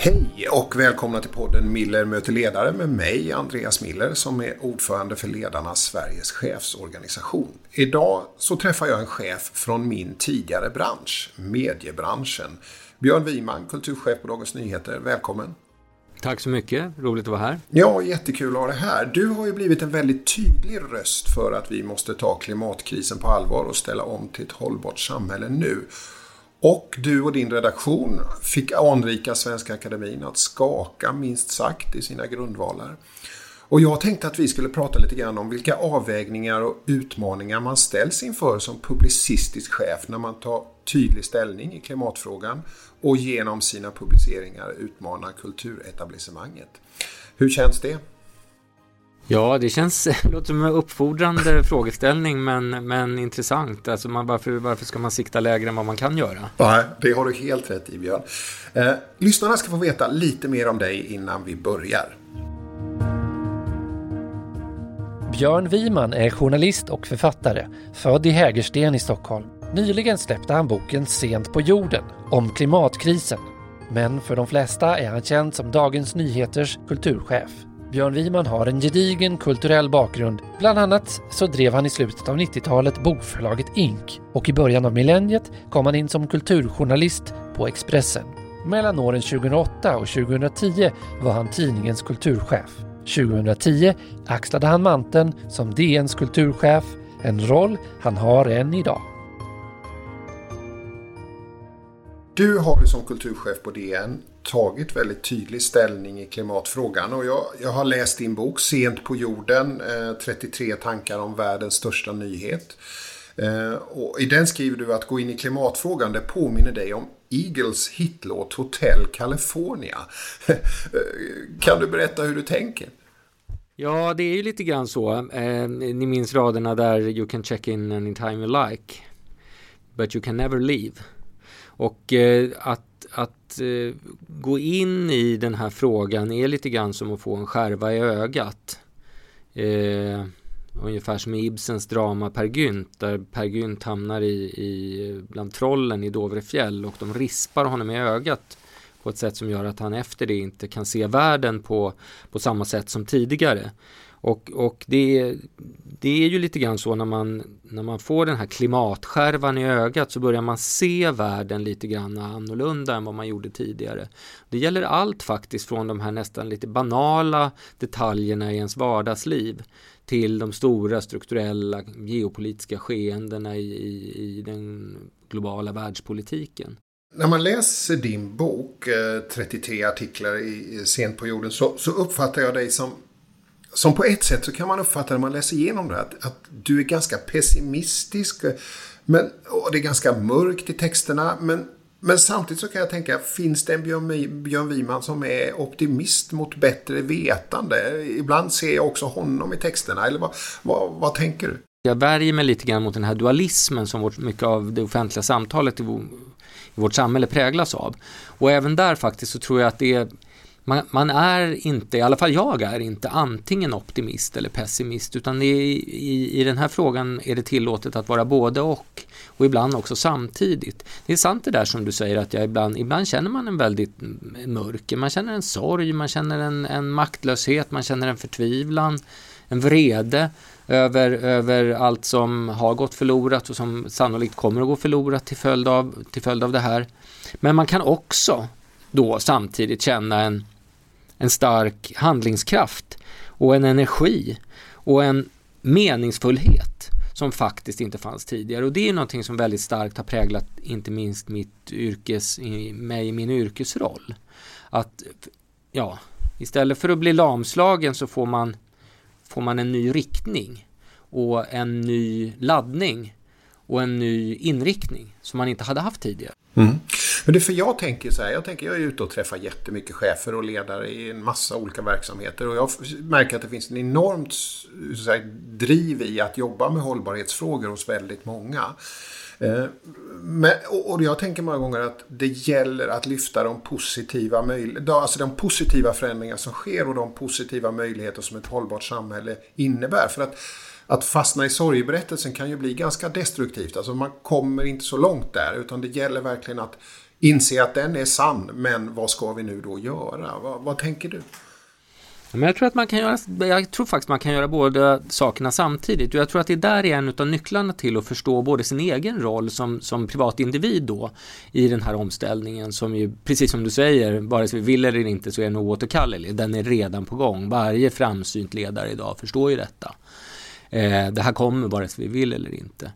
Hej och välkomna till podden Miller möter ledare med mig, Andreas Miller, som är ordförande för Ledarna Sveriges chefsorganisation. Idag så träffar jag en chef från min tidigare bransch, mediebranschen. Björn Wiman, kulturchef på Dagens Nyheter. Välkommen! Tack så mycket, roligt att vara här. Ja, jättekul att ha dig här. Du har ju blivit en väldigt tydlig röst för att vi måste ta klimatkrisen på allvar och ställa om till ett hållbart samhälle nu. Och du och din redaktion fick anrika Svenska Akademin att skaka minst sagt i sina grundvalar. Och jag tänkte att vi skulle prata lite grann om vilka avvägningar och utmaningar man ställs inför som publicistisk chef när man tar tydlig ställning i klimatfrågan och genom sina publiceringar utmanar kulturetablissemanget. Hur känns det? Ja, det känns, låter som en uppfordrande frågeställning men, men intressant. Alltså man, varför, varför ska man sikta lägre än vad man kan göra? Nej, det har du helt rätt i Björn. Eh, lyssnarna ska få veta lite mer om dig innan vi börjar. Björn Wiman är journalist och författare, född i Hägersten i Stockholm. Nyligen släppte han boken Sent på jorden om klimatkrisen. Men för de flesta är han känd som Dagens Nyheters kulturchef. Björn Wiman har en gedigen kulturell bakgrund. Bland annat så drev han i slutet av 90-talet bokförlaget Ink och i början av millenniet kom han in som kulturjournalist på Expressen. Mellan åren 2008 och 2010 var han tidningens kulturchef. 2010 axlade han manteln som DNs kulturchef, en roll han har än idag. Du har ju som kulturchef på DN tagit väldigt tydlig ställning i klimatfrågan och jag, jag har läst din bok Sent på jorden, eh, 33 tankar om världens största nyhet. Eh, och I den skriver du att gå in i klimatfrågan det påminner dig om Eagles hitlåt Hotel California. Eh, kan du berätta hur du tänker? Ja, det är ju lite grann så. Eh, ni minns raderna där You can check in anytime you like. But you can never leave. Och eh, att, att eh, gå in i den här frågan är lite grann som att få en skärva i ögat. Eh, ungefär som i Ibsens drama Per Gynt, där Per Gynt hamnar i, i, bland trollen i Dovrefjäll och de rispar honom i ögat på ett sätt som gör att han efter det inte kan se världen på, på samma sätt som tidigare. Och, och det, det är ju lite grann så när man, när man får den här klimatskärvan i ögat så börjar man se världen lite grann annorlunda än vad man gjorde tidigare. Det gäller allt faktiskt från de här nästan lite banala detaljerna i ens vardagsliv till de stora strukturella geopolitiska skeendena i, i, i den globala världspolitiken. När man läser din bok, eh, 33 artiklar i Sent på jorden, så, så uppfattar jag dig som som på ett sätt så kan man uppfatta när man läser igenom det att, att du är ganska pessimistisk. Men, och det är ganska mörkt i texterna. Men, men samtidigt så kan jag tänka, finns det en Björn, Björn Wiman som är optimist mot bättre vetande? Ibland ser jag också honom i texterna. Eller vad, vad, vad tänker du? Jag värjer mig lite grann mot den här dualismen som vårt, mycket av det offentliga samtalet i, i vårt samhälle präglas av. Och även där faktiskt så tror jag att det är man, man, är inte, i alla fall jag är inte antingen optimist eller pessimist utan i, i, i den här frågan är det tillåtet att vara både och och ibland också samtidigt. Det är sant det där som du säger att jag ibland, ibland känner man en väldigt mörker, man känner en sorg, man känner en, en maktlöshet, man känner en förtvivlan, en vrede över, över allt som har gått förlorat och som sannolikt kommer att gå förlorat till följd av, till följd av det här. Men man kan också då samtidigt känna en en stark handlingskraft och en energi och en meningsfullhet som faktiskt inte fanns tidigare. Och det är någonting som väldigt starkt har präglat inte minst mitt yrkes, mig i min yrkesroll. Att ja, istället för att bli lamslagen så får man, får man en ny riktning och en ny laddning och en ny inriktning som man inte hade haft tidigare. Mm. Men det är för jag tänker så här, jag tänker jag är ute och träffar jättemycket chefer och ledare i en massa olika verksamheter och jag märker att det finns en enormt så här, driv i att jobba med hållbarhetsfrågor hos väldigt många. Eh, men, och jag tänker många gånger att det gäller att lyfta de positiva, alltså de positiva förändringar som sker och de positiva möjligheter som ett hållbart samhälle innebär. För att att fastna i sorgberättelsen kan ju bli ganska destruktivt. Alltså man kommer inte så långt där utan det gäller verkligen att inse att den är sann, men vad ska vi nu då göra? Vad, vad tänker du? Men jag tror att man kan göra, jag tror faktiskt man kan göra båda sakerna samtidigt. Och jag tror att det där är en av nycklarna till att förstå både sin egen roll som, som privat individ då i den här omställningen som ju, precis som du säger, vare sig vi vill eller inte så är den oåterkallelig. Den är redan på gång. Varje framsynt ledare idag förstår ju detta. Eh, det här kommer vare sig vi vill eller inte.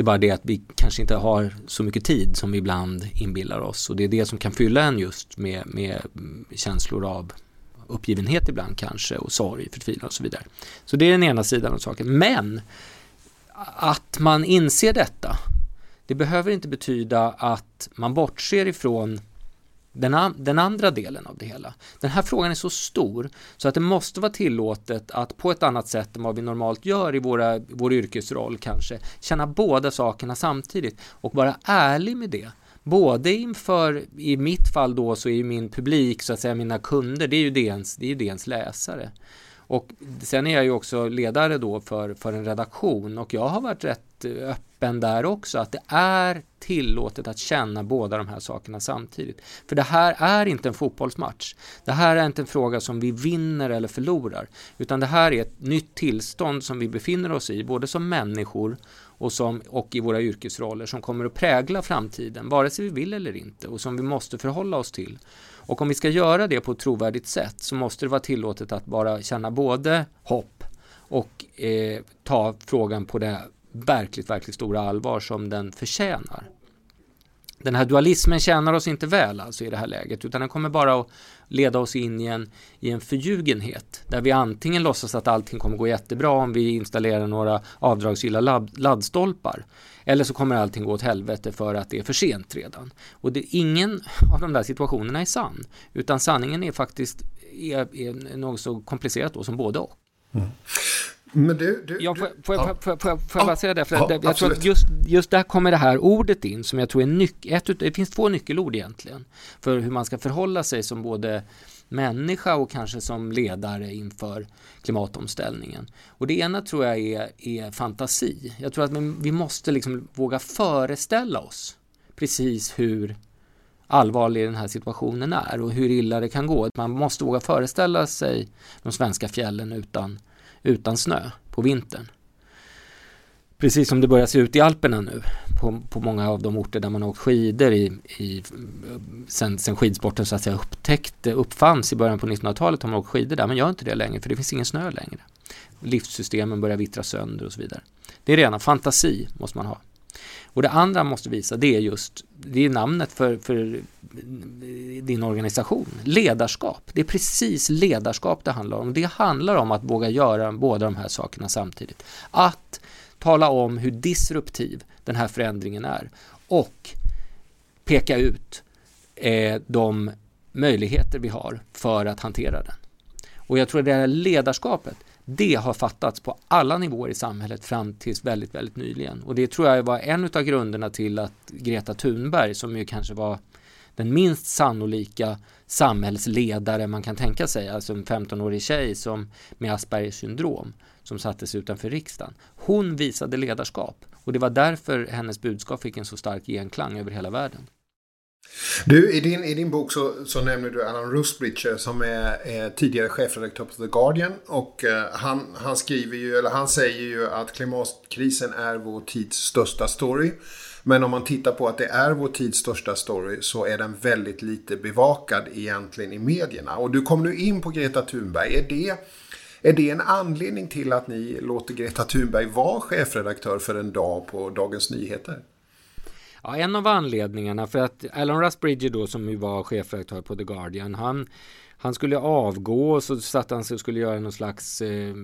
Det är bara det att vi kanske inte har så mycket tid som vi ibland inbillar oss och det är det som kan fylla en just med, med känslor av uppgivenhet ibland kanske och sorg, förtvivlan och så vidare. Så det är den ena sidan av saken. Men att man inser detta, det behöver inte betyda att man bortser ifrån den, den, andra delen av det hela. Den här frågan är så stor så att det måste vara tillåtet att på ett annat sätt än vad vi normalt gör i våra, vår yrkesroll kanske känna båda sakerna samtidigt och vara ärlig med det. Både inför, i mitt fall då så är ju min publik, så att säga mina kunder, det är ju DNs, det är ju DNs läsare. Och sen är jag ju också ledare då för, för en redaktion och jag har varit rätt Eh, öppen där också att det är tillåtet att känna båda de här sakerna samtidigt. För det här är inte en fotbollsmatch. Det här är inte en fråga som vi vinner eller förlorar, utan det här är ett nytt tillstånd som vi befinner oss i, både som människor och, som, och i våra yrkesroller som kommer att prägla framtiden, vare sig vi vill eller inte, och som vi måste förhålla oss till. Och om vi ska göra det på ett trovärdigt sätt så måste det vara tillåtet att bara känna både hopp och eh, ta frågan på det verkligt, verkligt stora allvar som den förtjänar. Den här dualismen tjänar oss inte väl alltså i det här läget utan den kommer bara att leda oss in i en, i en förljugenhet där vi antingen låtsas att allting kommer gå jättebra om vi installerar några avdragsgilla ladd, laddstolpar eller så kommer allting gå åt helvete för att det är för sent redan. Och det, ingen av de där situationerna är sann utan sanningen är faktiskt är, är något så komplicerat då som både och. Mm. Men du, du, ja, får, får, ja. får, får, får jag bara säga det? För ja, det, jag absolut. tror att just, just där kommer det här ordet in som jag tror är nyc ett, Det finns två nyckelord egentligen för hur man ska förhålla sig som både människa och kanske som ledare inför klimatomställningen. Och det ena tror jag är, är fantasi. Jag tror att vi måste liksom våga föreställa oss precis hur allvarlig den här situationen är och hur illa det kan gå. Man måste våga föreställa sig de svenska fjällen utan utan snö på vintern. Precis som det börjar se ut i Alperna nu på, på många av de orter där man har åkt skidor i, i, sen, sen skidsporten så att säga upptäckte, uppfanns i början på 1900-talet har man åkt skidor där, men gör inte det längre för det finns ingen snö längre. Livssystemen börjar vittra sönder och så vidare. Det är rena fantasi måste man ha. Och det andra måste visa det är just, det är namnet för, för din organisation, ledarskap. Det är precis ledarskap det handlar om. Det handlar om att våga göra båda de här sakerna samtidigt. Att tala om hur disruptiv den här förändringen är och peka ut eh, de möjligheter vi har för att hantera den. Och jag tror att det här ledarskapet, det har fattats på alla nivåer i samhället fram tills väldigt, väldigt nyligen. Och det tror jag var en av grunderna till att Greta Thunberg, som ju kanske var den minst sannolika samhällsledare man kan tänka sig, alltså en 15-årig tjej som med Aspergers syndrom som sattes utanför riksdagen. Hon visade ledarskap och det var därför hennes budskap fick en så stark genklang över hela världen. Du, i din, i din bok så, så nämner du Alan Rusbridger eh, som är, är tidigare chefredaktör på The Guardian. Och eh, han, han skriver ju, eller han säger ju att klimatkrisen är vår tids största story. Men om man tittar på att det är vår tids största story så är den väldigt lite bevakad egentligen i medierna. Och du kom nu in på Greta Thunberg. Är det, är det en anledning till att ni låter Greta Thunberg vara chefredaktör för en dag på Dagens Nyheter? Ja, en av anledningarna för att Alan Rusbridger då som ju var chefredaktör på The Guardian, han, han skulle avgå och så satt han sig och skulle göra någon slags eh,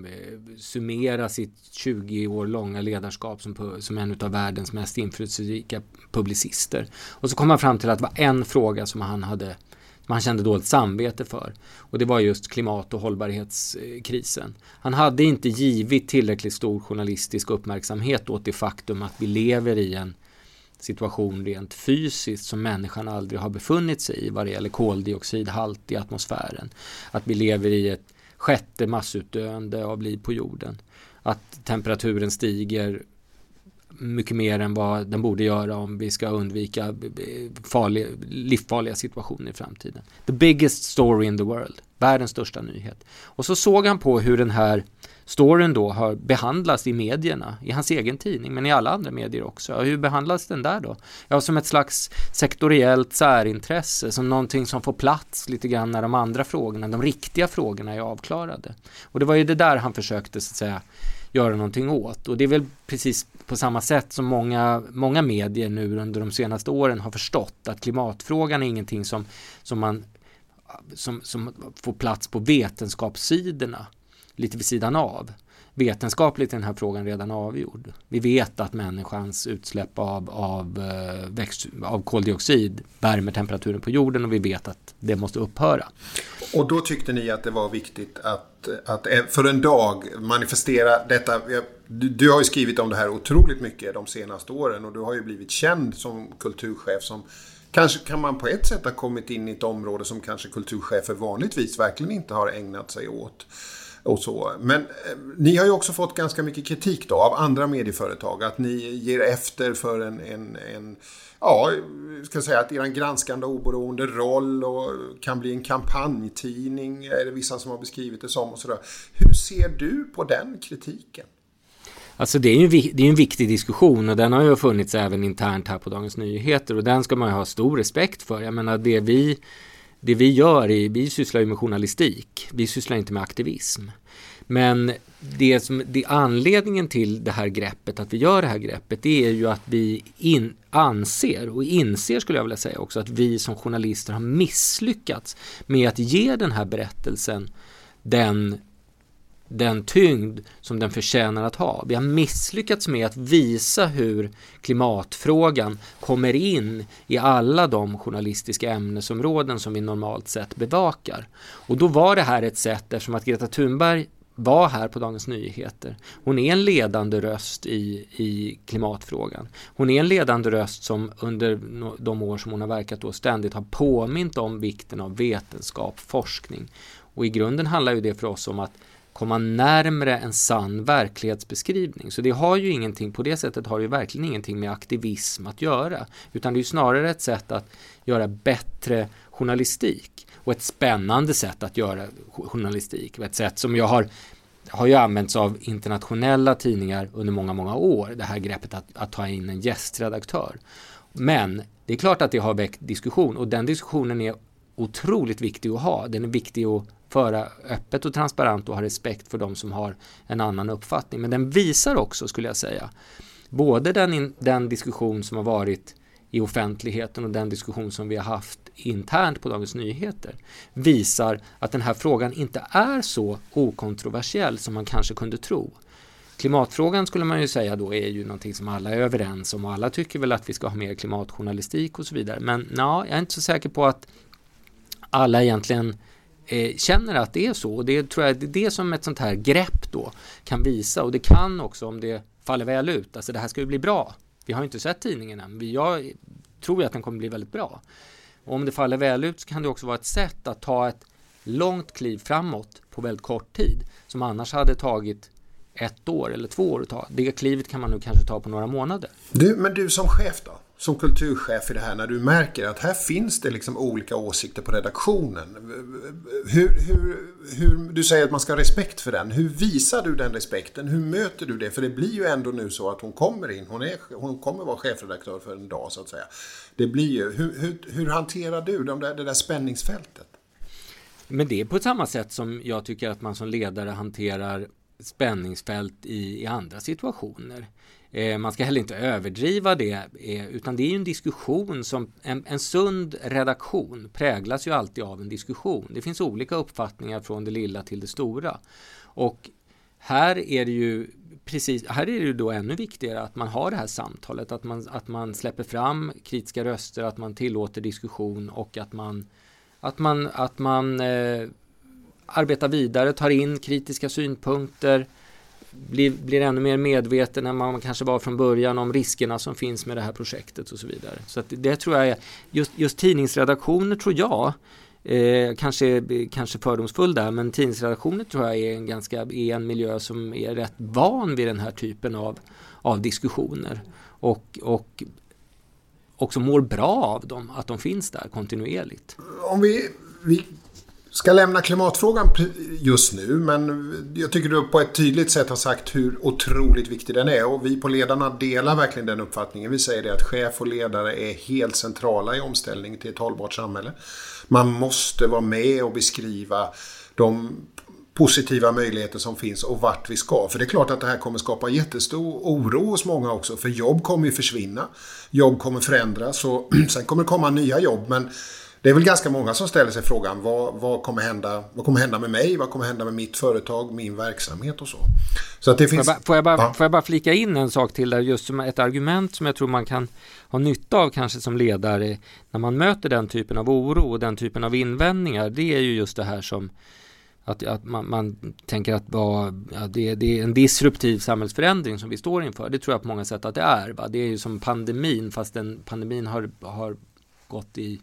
summera sitt 20 år långa ledarskap som, som en av världens mest inflytelserika publicister. Och så kom han fram till att det var en fråga som han hade som han kände dåligt samvete för. Och det var just klimat och hållbarhetskrisen. Han hade inte givit tillräckligt stor journalistisk uppmärksamhet åt det faktum att vi lever i en situation rent fysiskt som människan aldrig har befunnit sig i vad det gäller koldioxidhalt i atmosfären. Att vi lever i ett sjätte massutdöende av liv på jorden. Att temperaturen stiger mycket mer än vad den borde göra om vi ska undvika eh, farliga, livsfarliga situationer i framtiden. The biggest story in the world, världens största nyhet. Och så såg han på hur den här storyn då har behandlats i medierna, i hans egen tidning, men i alla andra medier också. hur behandlas den där då? Ja, som ett slags sektoriellt särintresse, som någonting som får plats lite grann när de andra frågorna, de riktiga frågorna är avklarade. Och det var ju det där han försökte så att säga göra någonting åt. Och det är väl precis på samma sätt som många, många medier nu under de senaste åren har förstått att klimatfrågan är ingenting som, som man som, som får plats på vetenskapssidorna lite vid sidan av. Vetenskapligt är den här frågan redan avgjord. Vi vet att människans utsläpp av, av, eh, växt, av koldioxid värmer temperaturen på jorden och vi vet att det måste upphöra. Och då tyckte ni att det var viktigt att, att för en dag manifestera detta. Du, du har ju skrivit om det här otroligt mycket de senaste åren och du har ju blivit känd som kulturchef som Kanske kan man på ett sätt ha kommit in i ett område som kanske kulturchefer vanligtvis verkligen inte har ägnat sig åt och så. Men eh, ni har ju också fått ganska mycket kritik då av andra medieföretag. Att ni ger efter för en, en, en ja, ska säga att er granskande oberoende roll och kan bli en kampanjtidning är det vissa som har beskrivit det som och sådär. Hur ser du på den kritiken? Alltså det är ju det är en viktig diskussion och den har ju funnits även internt här på Dagens Nyheter och den ska man ju ha stor respekt för. Jag menar det vi det vi gör, är, vi sysslar ju med journalistik, vi sysslar inte med aktivism. Men det som, det anledningen till det här greppet, att vi gör det här greppet, det är ju att vi in, anser och inser skulle jag vilja säga också att vi som journalister har misslyckats med att ge den här berättelsen den den tyngd som den förtjänar att ha. Vi har misslyckats med att visa hur klimatfrågan kommer in i alla de journalistiska ämnesområden som vi normalt sett bevakar. Och då var det här ett sätt, eftersom att Greta Thunberg var här på Dagens Nyheter. Hon är en ledande röst i, i klimatfrågan. Hon är en ledande röst som under de år som hon har verkat då ständigt har påmint om vikten av vetenskap, forskning. Och i grunden handlar ju det för oss om att komma närmre en sann verklighetsbeskrivning. Så det har ju ingenting, på det sättet har det ju verkligen ingenting med aktivism att göra. Utan det är ju snarare ett sätt att göra bättre journalistik och ett spännande sätt att göra journalistik. Ett sätt som jag har har ju använts av internationella tidningar under många, många år. Det här greppet att, att ta in en gästredaktör. Men det är klart att det har väckt diskussion och den diskussionen är otroligt viktig att ha. Den är viktig att föra öppet och transparent och ha respekt för de som har en annan uppfattning. Men den visar också, skulle jag säga, både den, in, den diskussion som har varit i offentligheten och den diskussion som vi har haft internt på Dagens Nyheter visar att den här frågan inte är så okontroversiell som man kanske kunde tro. Klimatfrågan skulle man ju säga då är ju någonting som alla är överens om och alla tycker väl att vi ska ha mer klimatjournalistik och så vidare. Men ja, jag är inte så säker på att alla egentligen eh, känner att det är så. Och det tror jag det är det som ett sånt här grepp då kan visa. Och det kan också om det faller väl ut. Alltså det här ska ju bli bra. Vi har inte sett tidningen än. Jag tror att den kommer bli väldigt bra. Och om det faller väl ut så kan det också vara ett sätt att ta ett långt kliv framåt på väldigt kort tid. Som annars hade tagit ett år eller två år att ta. Det klivet kan man nu kanske ta på några månader. Du, men du som chef då? Som kulturchef i det här när du märker att här finns det liksom olika åsikter på redaktionen. Hur, hur, hur, du säger att man ska ha respekt för den. Hur visar du den respekten? Hur möter du det? För det blir ju ändå nu så att hon kommer in. Hon, är, hon kommer vara chefredaktör för en dag så att säga. Det blir ju, hur, hur, hur hanterar du de där, det där spänningsfältet? Men det är på samma sätt som jag tycker att man som ledare hanterar spänningsfält i, i andra situationer. Eh, man ska heller inte överdriva det, eh, utan det är ju en diskussion som en, en sund redaktion präglas ju alltid av en diskussion. Det finns olika uppfattningar från det lilla till det stora. Och här är det ju precis, här är det ju då ännu viktigare att man har det här samtalet, att man, att man släpper fram kritiska röster, att man tillåter diskussion och att man, att man, att man eh, arbetar vidare, tar in kritiska synpunkter, blir, blir ännu mer medveten än man kanske var från början om riskerna som finns med det här projektet och så vidare. Så att det tror jag är, just, just tidningsredaktioner tror jag Eh, kanske, kanske fördomsfull där men tidningsredaktioner tror jag är en, ganska, är en miljö som är rätt van vid den här typen av, av diskussioner. Och, och också mår bra av dem, att de finns där kontinuerligt. Om vi, vi ska lämna klimatfrågan just nu men jag tycker du på ett tydligt sätt har sagt hur otroligt viktig den är och vi på Ledarna delar verkligen den uppfattningen. Vi säger det att chef och ledare är helt centrala i omställningen till ett hållbart samhälle. Man måste vara med och beskriva de positiva möjligheter som finns och vart vi ska. För det är klart att det här kommer skapa jättestor oro hos många också. För jobb kommer ju försvinna. Jobb kommer förändras och sen kommer det komma nya jobb. Men det är väl ganska många som ställer sig frågan vad, vad, kommer hända, vad kommer hända med mig? Vad kommer hända med mitt företag, min verksamhet och så? så att det finns... får, jag bara, ja. får jag bara flika in en sak till där, just som ett argument som jag tror man kan ha nytta av kanske som ledare när man möter den typen av oro och den typen av invändningar. Det är ju just det här som att, att man, man, tänker att va, ja, det, det, är en disruptiv samhällsförändring som vi står inför. Det tror jag på många sätt att det är. Va? Det är ju som pandemin fast den, pandemin har, har gått i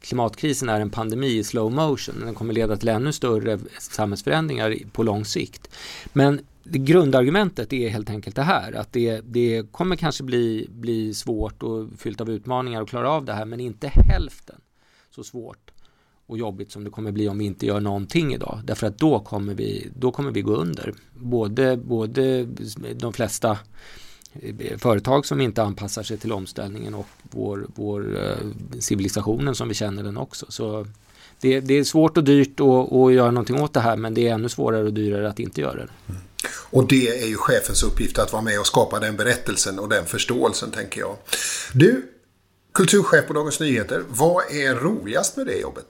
klimatkrisen är en pandemi i slow motion. Den kommer leda till ännu större samhällsförändringar på lång sikt. Men det grundargumentet är helt enkelt det här att det, det kommer kanske bli, bli svårt och fyllt av utmaningar att klara av det här men inte hälften så svårt och jobbigt som det kommer bli om vi inte gör någonting idag. Därför att då kommer vi, då kommer vi gå under. Både, både de flesta företag som inte anpassar sig till omställningen och vår, vår eh, civilisationen som vi känner den också. Så det, det är svårt och dyrt att, att göra någonting åt det här men det är ännu svårare och dyrare att inte göra det. Mm. Och det är ju chefens uppgift att vara med och skapa den berättelsen och den förståelsen tänker jag. Du, kulturchef på Dagens Nyheter, vad är roligast med det jobbet?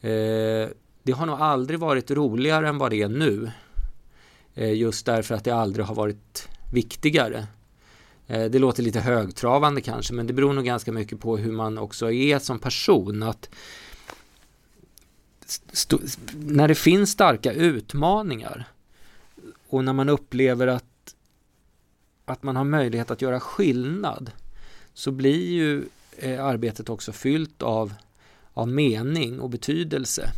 Eh, det har nog aldrig varit roligare än vad det är nu. Eh, just därför att det aldrig har varit viktigare. Eh, det låter lite högtravande kanske men det beror nog ganska mycket på hur man också är som person. Att när det finns starka utmaningar och när man upplever att, att man har möjlighet att göra skillnad så blir ju eh, arbetet också fyllt av av mening och betydelse.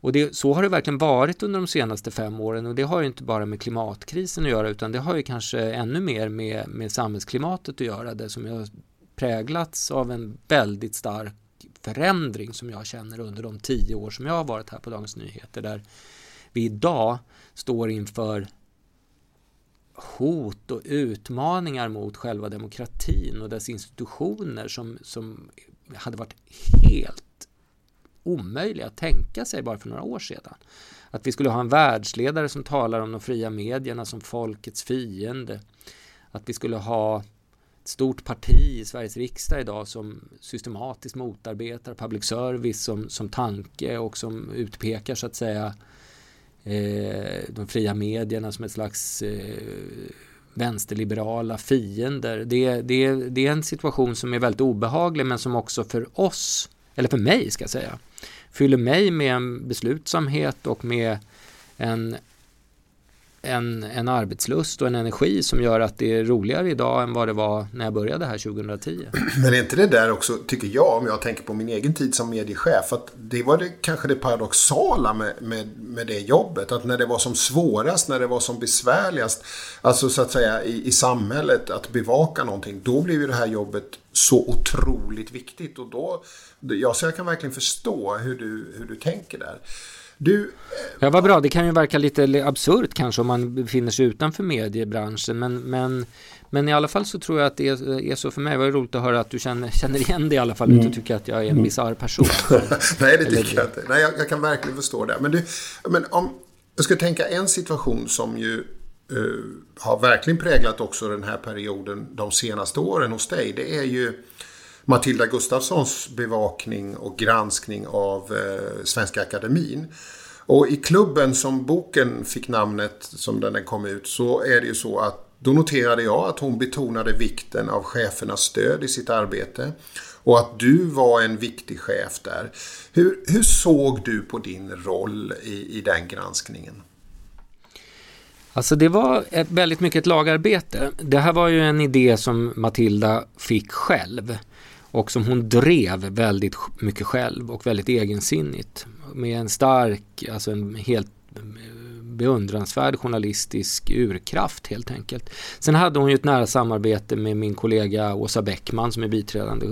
Och det, så har det verkligen varit under de senaste fem åren. Och det har ju inte bara med klimatkrisen att göra utan det har ju kanske ännu mer med, med samhällsklimatet att göra det som har präglats av en väldigt stark förändring som jag känner under de tio år som jag har varit här på Dagens Nyheter där vi idag står inför hot och utmaningar mot själva demokratin och dess institutioner som, som hade varit helt omöjliga att tänka sig bara för några år sedan. Att vi skulle ha en världsledare som talar om de fria medierna som folkets fiende. Att vi skulle ha ett stort parti i Sveriges riksdag idag som systematiskt motarbetar public service som, som tanke och som utpekar så att säga eh, de fria medierna som ett slags eh, vänsterliberala fiender. Det, det, det är en situation som är väldigt obehaglig men som också för oss, eller för mig ska jag säga, fyller mig med en beslutsamhet och med en, en, en arbetslust och en energi som gör att det är roligare idag än vad det var när jag började här 2010. Men är inte det där också, tycker jag, om jag tänker på min egen tid som mediechef, att det var det, kanske det paradoxala med, med, med det jobbet. Att när det var som svårast, när det var som besvärligast, alltså så att säga i, i samhället, att bevaka någonting, då blev ju det här jobbet så otroligt viktigt. Och då, ja, så jag kan verkligen förstå hur du, hur du tänker där. Du, ja, vad bra. Det kan ju verka lite absurt kanske om man befinner sig utanför mediebranschen. Men, men, men i alla fall så tror jag att det är, är så för mig. Det var roligt att höra att du känner, känner igen det i alla fall. Mm. Du tycker att jag är en mm. bisarr person. Nej, det tycker jag inte. Nej, jag, jag, kan verkligen förstå det. Men, du, men om jag ska tänka en situation som ju uh, har verkligen präglat också den här perioden de senaste åren hos dig. Det är ju Matilda Gustafssons bevakning och granskning av eh, Svenska Akademin. Och i klubben som boken fick namnet som den kom ut så är det ju så att då noterade jag att hon betonade vikten av chefernas stöd i sitt arbete och att du var en viktig chef där. Hur, hur såg du på din roll i, i den granskningen? Alltså det var väldigt mycket ett lagarbete. Det här var ju en idé som Matilda fick själv och som hon drev väldigt mycket själv och väldigt egensinnigt. Med en stark, alltså en helt eh, beundransvärd journalistisk urkraft helt enkelt. Sen hade hon ju ett nära samarbete med min kollega Åsa Bäckman som är biträdande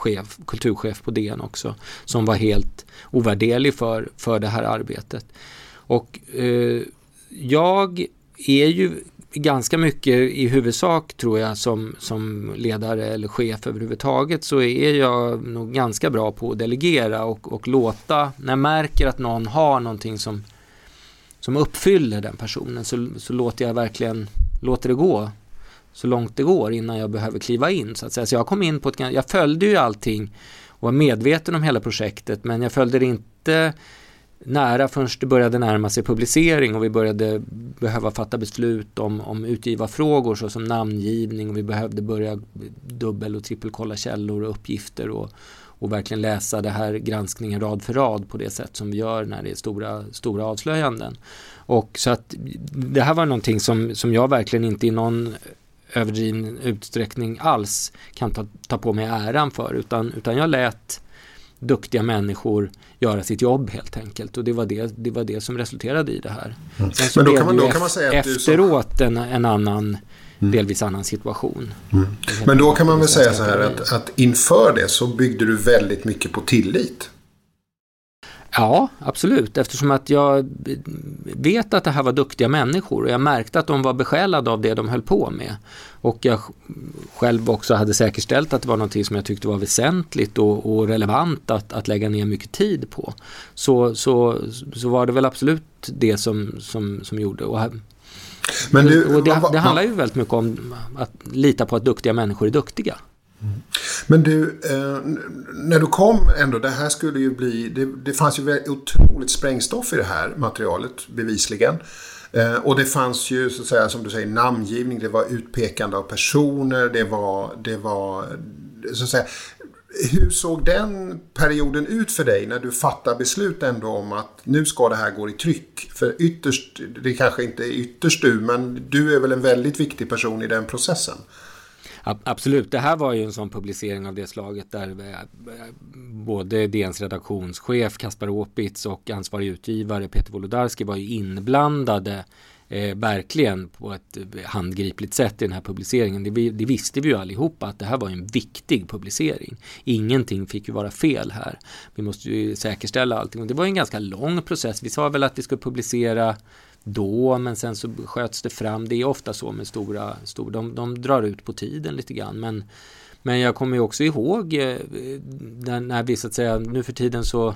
chef, kulturchef på DN också, som var helt ovärderlig för, för det här arbetet. Och eh, jag är ju ganska mycket i huvudsak tror jag som, som ledare eller chef överhuvudtaget så är jag nog ganska bra på att delegera och, och låta, när jag märker att någon har någonting som, som uppfyller den personen så, så låter jag verkligen, låter det gå så långt det går innan jag behöver kliva in så att säga. Så jag kom in på ett, jag följde ju allting och var medveten om hela projektet men jag följde det inte nära förrän det började närma sig publicering och vi började behöva fatta beslut om, om utgivarfrågor såsom namngivning och vi behövde börja dubbel och trippelkolla källor och uppgifter och, och verkligen läsa det här granskningen rad för rad på det sätt som vi gör när det är stora, stora avslöjanden. Och så att det här var någonting som, som jag verkligen inte i någon överdriven utsträckning alls kan ta, ta på mig äran för utan, utan jag lät duktiga människor göra sitt jobb helt enkelt och det var det, det, var det som resulterade i det här. Mm. Men då kan man, då kan man säga att efteråt som... en, en annan mm. delvis annan situation. Mm. Men då kan man väl säga så här att, att inför det så byggde du väldigt mycket på tillit. Ja, absolut. Eftersom att jag vet att det här var duktiga människor och jag märkte att de var besjälade av det de höll på med. Och jag själv också hade säkerställt att det var någonting som jag tyckte var väsentligt och, och relevant att, att lägga ner mycket tid på. Så, så, så var det väl absolut det som, som, som gjorde. Och, Men du, och det, det handlar ju väldigt mycket om att lita på att duktiga människor är duktiga. Men du, eh, när du kom ändå, det här skulle ju bli, det, det fanns ju otroligt sprängstoff i det här materialet bevisligen. Eh, och det fanns ju så att säga som du säger namngivning, det var utpekande av personer, det var, det var så att säga, hur såg den perioden ut för dig när du fattar beslut ändå om att nu ska det här gå i tryck? För ytterst, det kanske inte är ytterst du, men du är väl en väldigt viktig person i den processen? Absolut, det här var ju en sån publicering av det slaget där eh, både DNs redaktionschef Kaspar Opitz och ansvarig utgivare Peter Wolodarski var ju inblandade eh, verkligen på ett eh, handgripligt sätt i den här publiceringen. Det, det, visste vi ju allihopa att det här var en viktig publicering. Ingenting fick ju vara fel här. Vi måste ju säkerställa allting och det var en ganska lång process. Vi sa väl att vi skulle publicera då men sen så sköts det fram. Det är ofta så med stora, stor, de, de drar ut på tiden lite grann. Men, men jag kommer ju också ihåg eh, när, när vi så att säga nu för tiden så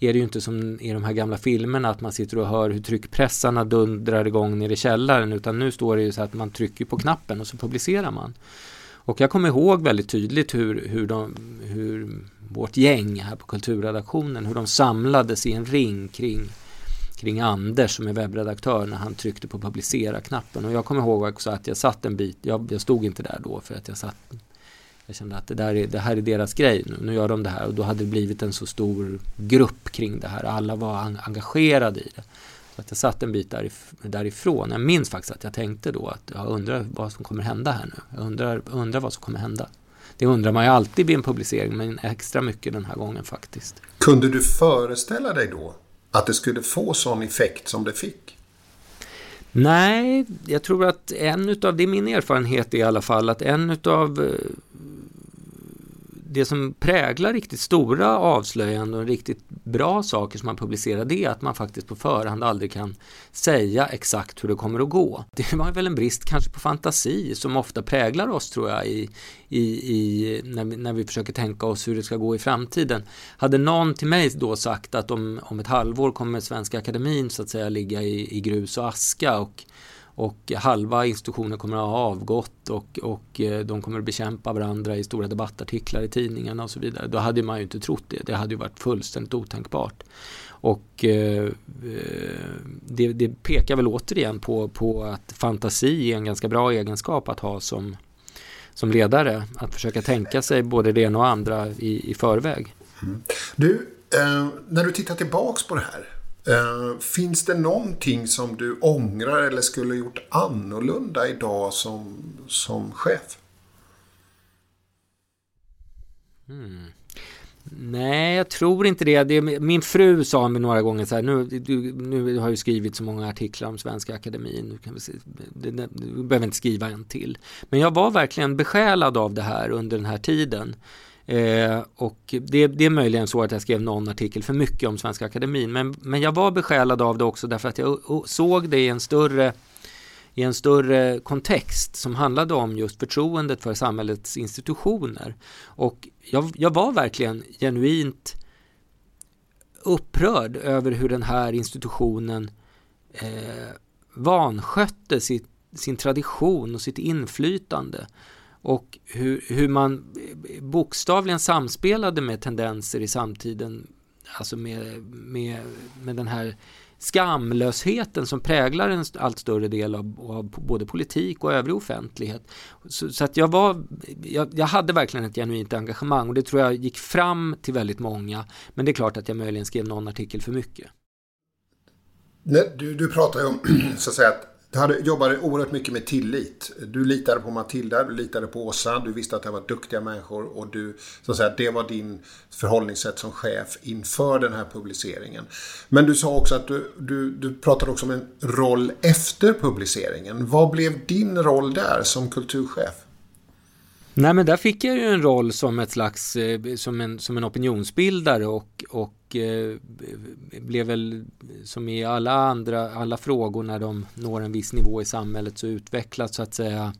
är det ju inte som i de här gamla filmerna att man sitter och hör hur tryckpressarna dundrar igång nere i källaren utan nu står det ju så att man trycker på knappen och så publicerar man. Och jag kommer ihåg väldigt tydligt hur, hur, de, hur vårt gäng här på kulturredaktionen, hur de samlades i en ring kring kring Anders som är webbredaktör när han tryckte på publicera-knappen. Och jag kommer ihåg också att jag satt en bit, jag, jag stod inte där då för att jag satt jag kände att det, där är, det här är deras grej nu, nu gör de det här och då hade det blivit en så stor grupp kring det här. Alla var engagerade i det. Så att jag satt en bit därif därifrån. Jag minns faktiskt att jag tänkte då att jag undrar vad som kommer hända här nu. Jag undrar, undrar vad som kommer hända. Det undrar man ju alltid vid en publicering men extra mycket den här gången faktiskt. Kunde du föreställa dig då att det skulle få sån effekt som det fick? Nej, jag tror att en utav, det är min erfarenhet i alla fall, att en utav eh, det som präglar riktigt stora avslöjanden och riktigt bra saker som man publicerar det är att man faktiskt på förhand aldrig kan säga exakt hur det kommer att gå. Det var väl en brist kanske på fantasi som ofta präglar oss tror jag i, i, i när, vi, när vi försöker tänka oss hur det ska gå i framtiden. Hade någon till mig då sagt att om, om ett halvår kommer Svenska Akademin så att säga ligga i, i grus och aska och och halva institutionen kommer att ha avgått och, och eh, de kommer att bekämpa varandra i stora debattartiklar i tidningarna och så vidare. Då hade man ju inte trott det. Det hade ju varit fullständigt otänkbart. Och eh, eh, det, det, pekar väl återigen på, på att fantasi är en ganska bra egenskap att ha som, som ledare. Att försöka tänka sig både det ena och andra i, i förväg. Mm. Du, eh, när du tittar tillbaks på det här Eh, finns det någonting som du ångrar eller skulle gjort annorlunda idag som, som chef? Mm. Nej, jag tror inte det. det. Min fru sa mig några gånger så här, nu, du, nu har jag skrivit så många artiklar om Svenska Akademin, du, kan vi se, du, du behöver inte skriva en till. Men jag var verkligen besjälad av det här under den här tiden. Eh, och det, det, är möjligen så att jag skrev någon artikel för mycket om Svenska Akademin, men, men jag var besjälad av det också därför att jag såg det i en större i en större kontext som handlade om just förtroendet för samhällets institutioner. Och jag, jag var verkligen genuint upprörd över hur den här institutionen eh, vanskötte sitt, sin tradition och sitt inflytande och hur, hur man bokstavligen samspelade med tendenser i samtiden, alltså med, med, med den här skamlösheten som präglar en allt större del av, av både politik och övrig offentlighet. Så, så, att jag var, jag, jag, hade verkligen ett genuint engagemang och det tror jag gick fram till väldigt många. Men det är klart att jag möjligen skrev någon artikel för mycket. Du, du pratar ju om så att säga att du hade, jobbade oerhört mycket med tillit. Du litade på Matilda, du litade på Åsa, du visste att det var duktiga människor och du, så att säga, det var din förhållningssätt som chef inför den här publiceringen. Men du sa också att du, du, du pratade också om en roll efter publiceringen. Vad blev din roll där som kulturchef? Nej men där fick jag ju en roll som ett slags, eh, som en, som en opinionsbildare och, och eh, blev väl som i alla andra, alla frågor när de når en viss nivå i samhället så utvecklas så att säga eh,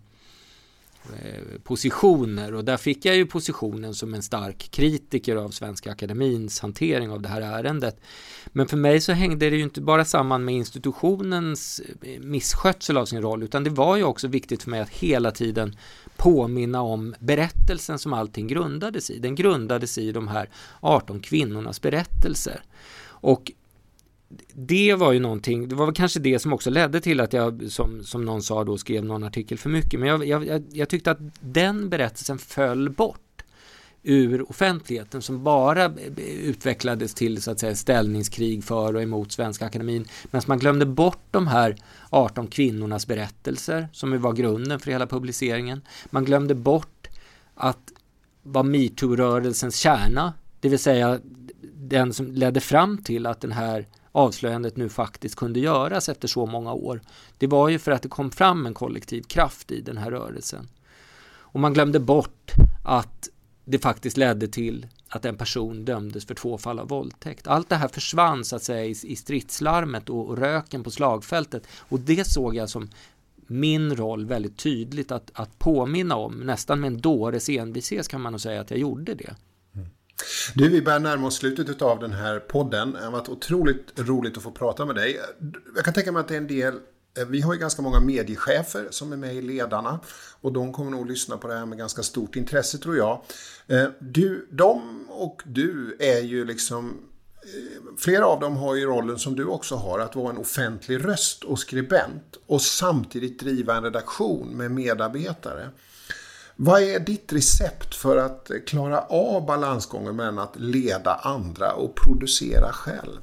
Eh, positioner och där fick jag ju positionen som en stark kritiker av Svenska Akademins hantering av det här ärendet. Men för mig så hängde det ju inte bara samman med institutionens eh, misskötsel av sin roll utan det var ju också viktigt för mig att hela tiden påminna om berättelsen som allting grundades i. Den grundades i de här 18 kvinnornas berättelser. Och det var ju någonting, det var kanske det som också ledde till att jag som, som någon sa då skrev någon artikel för mycket. Men jag, jag, jag tyckte att den berättelsen föll bort ur offentligheten som bara utvecklades till så att säga ställningskrig för och emot Svenska Akademin. Medan man glömde bort de här 18 kvinnornas berättelser som var grunden för hela publiceringen. Man glömde bort att vara metoo-rörelsens kärna, det vill säga den som ledde fram till att den här avslöjandet nu faktiskt kunde göras efter så många år. Det var ju för att det kom fram en kollektiv kraft i den här rörelsen. Och man glömde bort att det faktiskt ledde till att en person dömdes för två fall av våldtäkt. Allt det här försvann så att säga i, i stridslarmet och, och, röken på slagfältet och det såg jag som min roll väldigt tydligt att, att påminna om, nästan med en dåres envishet kan man nog säga att jag gjorde det. Du, vi börjar närma oss slutet av den här podden. Det har varit otroligt roligt att få prata med dig. Jag kan tänka mig att det är en del eh, vi har ju ganska många mediechefer som är med i Ledarna och de kommer nog lyssna på det här med ganska stort intresse tror jag. Eh, du, de och du är ju liksom eh, Flera av dem har ju rollen som du också har, att vara en offentlig röst och skribent och samtidigt driva en redaktion med medarbetare. Vad är ditt recept för att klara av balansgången mellan att leda andra och producera själv?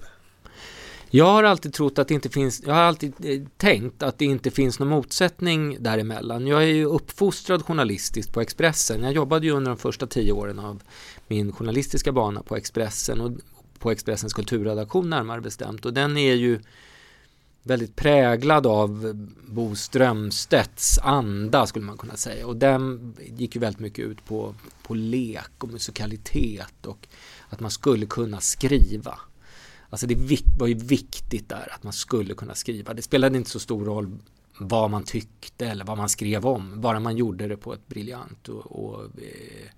Jag har alltid trott att det inte finns, jag har alltid eh, tänkt att det inte finns någon motsättning däremellan. Jag är ju uppfostrad journalistiskt på Expressen. Jag jobbade ju under de första tio åren av min journalistiska bana på Expressen och på Expressens kulturredaktion närmare bestämt. Och den är ju väldigt präglad av Bo Strömstedts anda skulle man kunna säga. Och den gick ju väldigt mycket ut på, på lek och musikalitet och att man skulle kunna skriva. Alltså det var ju viktigt där att man skulle kunna skriva. Det spelade inte så stor roll vad man tyckte eller vad man skrev om. Bara man gjorde det på ett briljant och, och eh,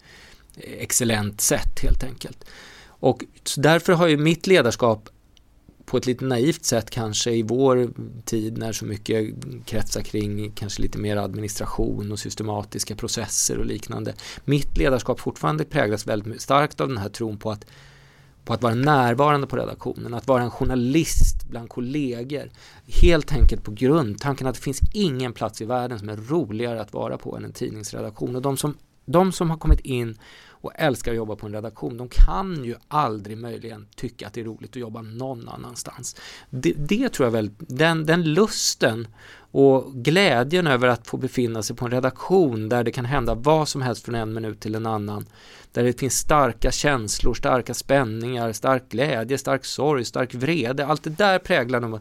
excellent sätt helt enkelt. Och därför har ju mitt ledarskap på ett lite naivt sätt kanske i vår tid när så mycket kretsar kring kanske lite mer administration och systematiska processer och liknande. Mitt ledarskap fortfarande präglas väldigt starkt av den här tron på att på att vara närvarande på redaktionen, att vara en journalist bland kollegor. Helt enkelt på grundtanken att det finns ingen plats i världen som är roligare att vara på än en tidningsredaktion. Och de som de som har kommit in och älskar att jobba på en redaktion, de kan ju aldrig möjligen tycka att det är roligt att jobba någon annanstans. Det, det tror jag väl, den, den lusten och glädjen över att få befinna sig på en redaktion där det kan hända vad som helst från en minut till en annan. Där det finns starka känslor, starka spänningar, stark glädje, stark sorg, stark vrede. Allt det där präglar nog,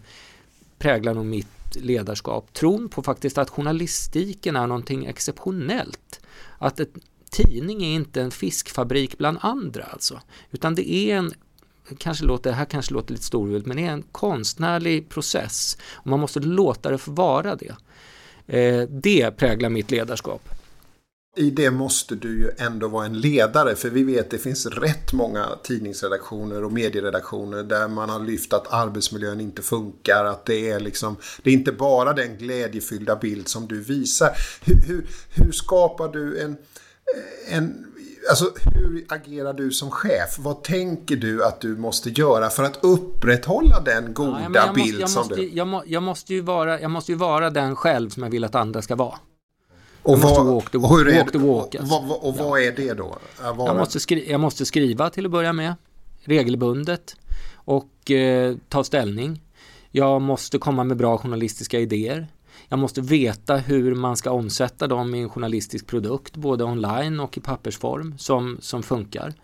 präglar nog mitt ledarskap. Tron på faktiskt att journalistiken är någonting exceptionellt. Att ett tidning är inte en fiskfabrik bland andra alltså. Utan det är en kanske låter, det här kanske låter lite storvulet, men det är en konstnärlig process. Och man måste låta det få vara det. Eh, det präglar mitt ledarskap. I det måste du ju ändå vara en ledare för vi vet att det finns rätt många tidningsredaktioner och medieredaktioner där man har lyft att arbetsmiljön inte funkar. Att det är liksom, det är inte bara den glädjefyllda bild som du visar. Hur, hur, hur skapar du en, en Alltså hur agerar du som chef? Vad tänker du att du måste göra för att upprätthålla den goda ja, bild måste, som måste, du... Jag, må, jag, måste ju vara, jag måste ju vara den själv som jag vill att andra ska vara. Och, vad, walk the, walk, walk the walk. Alltså. Och, och, och vad är det då? Jag måste, skri, jag måste skriva till att börja med. Regelbundet. Och eh, ta ställning. Jag måste komma med bra journalistiska idéer. Jag måste veta hur man ska omsätta dem i en journalistisk produkt, både online och i pappersform, som, som funkar.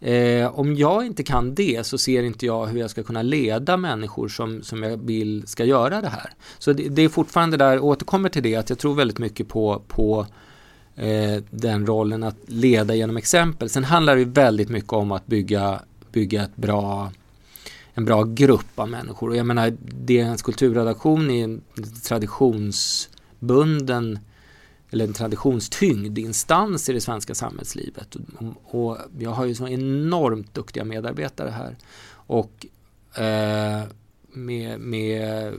Eh, om jag inte kan det så ser inte jag hur jag ska kunna leda människor som, som jag vill ska göra det här. Så det, det är fortfarande där, återkommer till det, att jag tror väldigt mycket på, på eh, den rollen att leda genom exempel. Sen handlar det väldigt mycket om att bygga, bygga ett bra en bra grupp av människor. Och jag menar, DNs kulturredaktion är en traditionsbunden eller en traditionstyngd instans i det svenska samhällslivet. Och, jag har ju så enormt duktiga medarbetare här. Och eh, med, med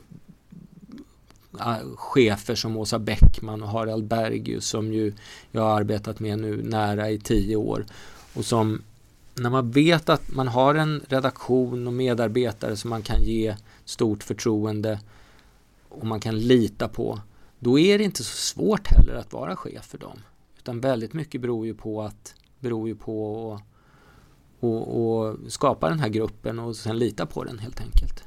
ah, chefer som Åsa Bäckman och Harald Bergius som ju jag har arbetat med nu nära i tio år och som när man vet att man har en redaktion och medarbetare som man kan ge stort förtroende och man kan lita på, då är det inte så svårt heller att vara chef för dem. Utan väldigt mycket beror ju på att beror ju på att och, och skapa den här gruppen och sen lita på den helt enkelt.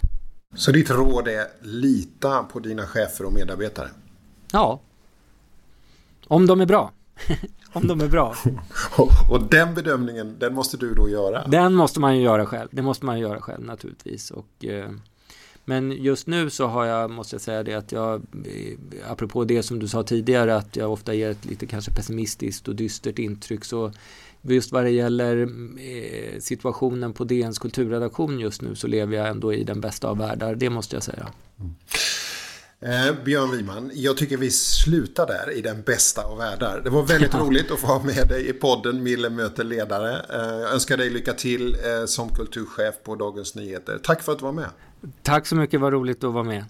Så ditt råd är lita på dina chefer och medarbetare? Ja. Om de är bra. om de är bra. och, och, den bedömningen, den måste du då göra? Den måste man ju göra själv. Det måste man göra själv naturligtvis. Och, eh, men just nu så har jag, måste jag säga det att jag, eh, apropå det som du sa tidigare, att jag ofta ger ett lite kanske pessimistiskt och dystert intryck, så just vad det gäller eh, situationen på DNs kulturredaktion just nu så lever jag ändå i den bästa av världar, det måste jag säga. Mm. Eh, Björn Wiman, jag tycker vi slutar där i den bästa av världar. Det var väldigt roligt att få ha med dig i podden Mille möter ledare. Eh, jag önskar dig lycka till eh, som kulturchef på Dagens Nyheter. Tack för att du var med. Tack så mycket, vad roligt att vara med.